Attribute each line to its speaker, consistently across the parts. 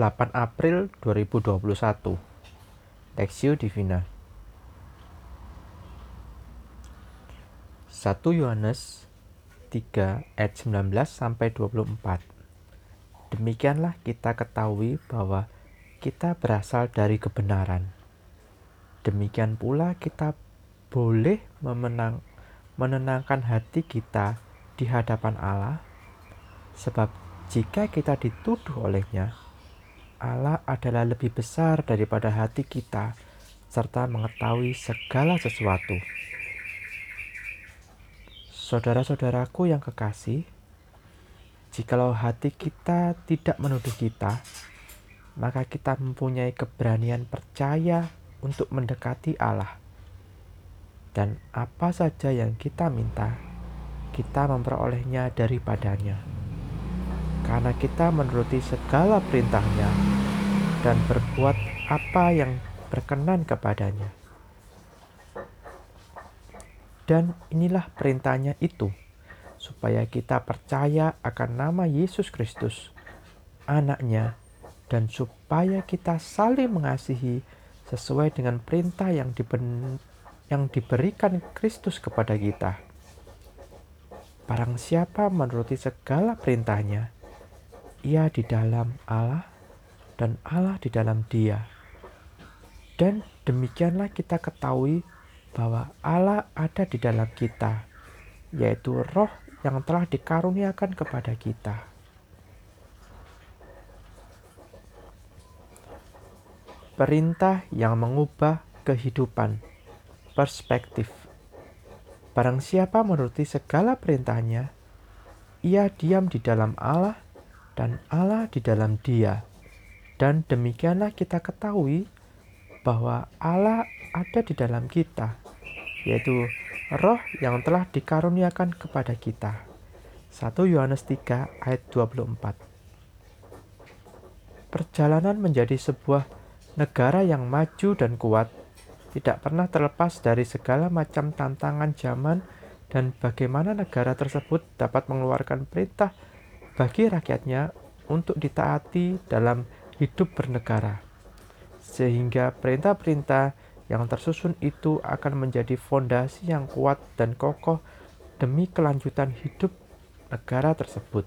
Speaker 1: 8 April 2021 Lexio Divina. 1 Yohanes 3 ayat 19 sampai 24 Demikianlah kita ketahui bahwa kita berasal dari kebenaran. Demikian pula kita boleh memenang, menenangkan hati kita di hadapan Allah sebab jika kita dituduh olehnya, Allah adalah lebih besar daripada hati kita serta mengetahui segala sesuatu. Saudara-saudaraku yang kekasih, jikalau hati kita tidak menuduh kita, maka kita mempunyai keberanian percaya untuk mendekati Allah. Dan apa saja yang kita minta, kita memperolehnya daripadanya karena kita menuruti segala perintahnya dan berbuat apa yang berkenan kepadanya. Dan inilah perintahnya itu, supaya kita percaya akan nama Yesus Kristus, anaknya, dan supaya kita saling mengasihi sesuai dengan perintah yang, diben yang diberikan Kristus kepada kita. Barang siapa menuruti segala perintahnya, ia di dalam Allah dan Allah di dalam dia. Dan demikianlah kita ketahui bahwa Allah ada di dalam kita, yaitu roh yang telah dikaruniakan kepada kita. Perintah yang mengubah kehidupan, perspektif. Barang siapa menuruti segala perintahnya, ia diam di dalam Allah dan Allah di dalam dia. Dan demikianlah kita ketahui bahwa Allah ada di dalam kita, yaitu roh yang telah dikaruniakan kepada kita. 1 Yohanes 3 ayat 24 Perjalanan menjadi sebuah negara yang maju dan kuat tidak pernah terlepas dari segala macam tantangan zaman dan bagaimana negara tersebut dapat mengeluarkan perintah bagi rakyatnya untuk ditaati dalam hidup bernegara, sehingga perintah-perintah yang tersusun itu akan menjadi fondasi yang kuat dan kokoh demi kelanjutan hidup negara tersebut.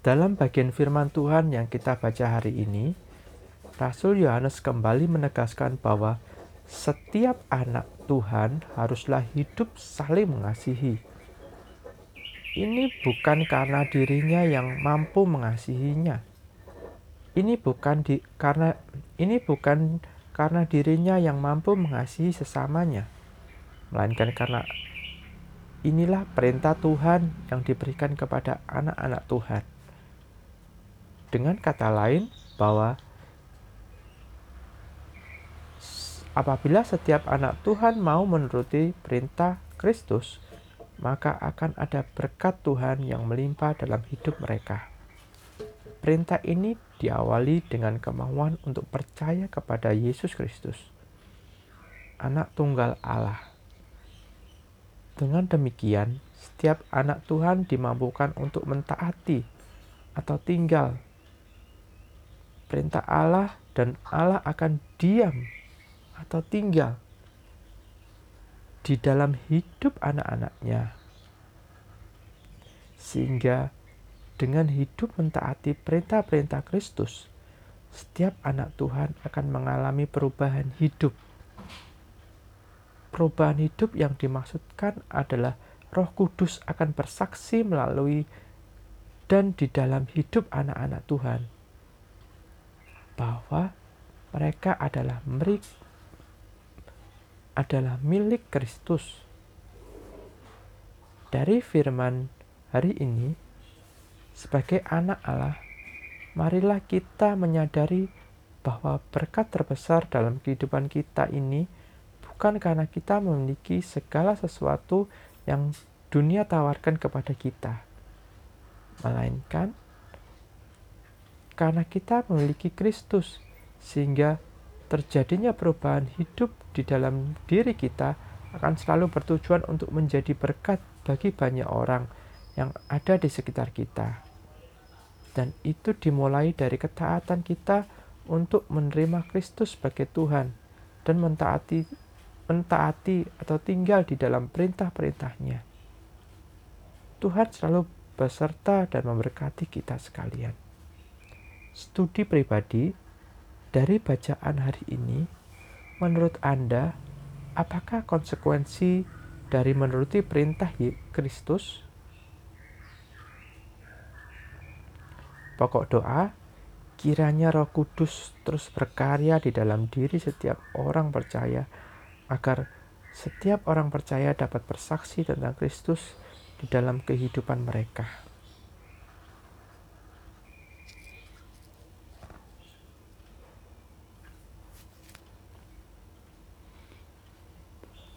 Speaker 1: Dalam bagian firman Tuhan yang kita baca hari ini, Rasul Yohanes kembali menegaskan bahwa setiap anak Tuhan haruslah hidup saling mengasihi ini bukan karena dirinya yang mampu mengasihinya. Ini bukan di, karena ini bukan karena dirinya yang mampu mengasihi sesamanya, melainkan karena inilah perintah Tuhan yang diberikan kepada anak-anak Tuhan. Dengan kata lain, bahwa apabila setiap anak Tuhan mau menuruti perintah Kristus, maka akan ada berkat Tuhan yang melimpah dalam hidup mereka. Perintah ini diawali dengan kemauan untuk percaya kepada Yesus Kristus, Anak Tunggal Allah. Dengan demikian, setiap anak Tuhan dimampukan untuk mentaati atau tinggal perintah Allah dan Allah akan diam atau tinggal di dalam hidup anak-anaknya. Sehingga dengan hidup mentaati perintah-perintah Kristus, setiap anak Tuhan akan mengalami perubahan hidup. Perubahan hidup yang dimaksudkan adalah Roh Kudus akan bersaksi melalui dan di dalam hidup anak-anak Tuhan bahwa mereka adalah adalah milik Kristus. Dari firman hari ini, sebagai anak Allah, marilah kita menyadari bahwa berkat terbesar dalam kehidupan kita ini bukan karena kita memiliki segala sesuatu yang dunia tawarkan kepada kita, melainkan karena kita memiliki Kristus, sehingga terjadinya perubahan hidup di dalam diri kita akan selalu bertujuan untuk menjadi berkat bagi banyak orang yang ada di sekitar kita. Dan itu dimulai dari ketaatan kita untuk menerima Kristus sebagai Tuhan dan mentaati mentaati atau tinggal di dalam perintah-perintahnya. Tuhan selalu beserta dan memberkati kita sekalian. Studi pribadi dari bacaan hari ini, menurut Anda, apakah konsekuensi dari menuruti perintah Kristus? Pokok doa, kiranya Roh Kudus terus berkarya di dalam diri setiap orang percaya, agar setiap orang percaya dapat bersaksi tentang Kristus di dalam kehidupan mereka.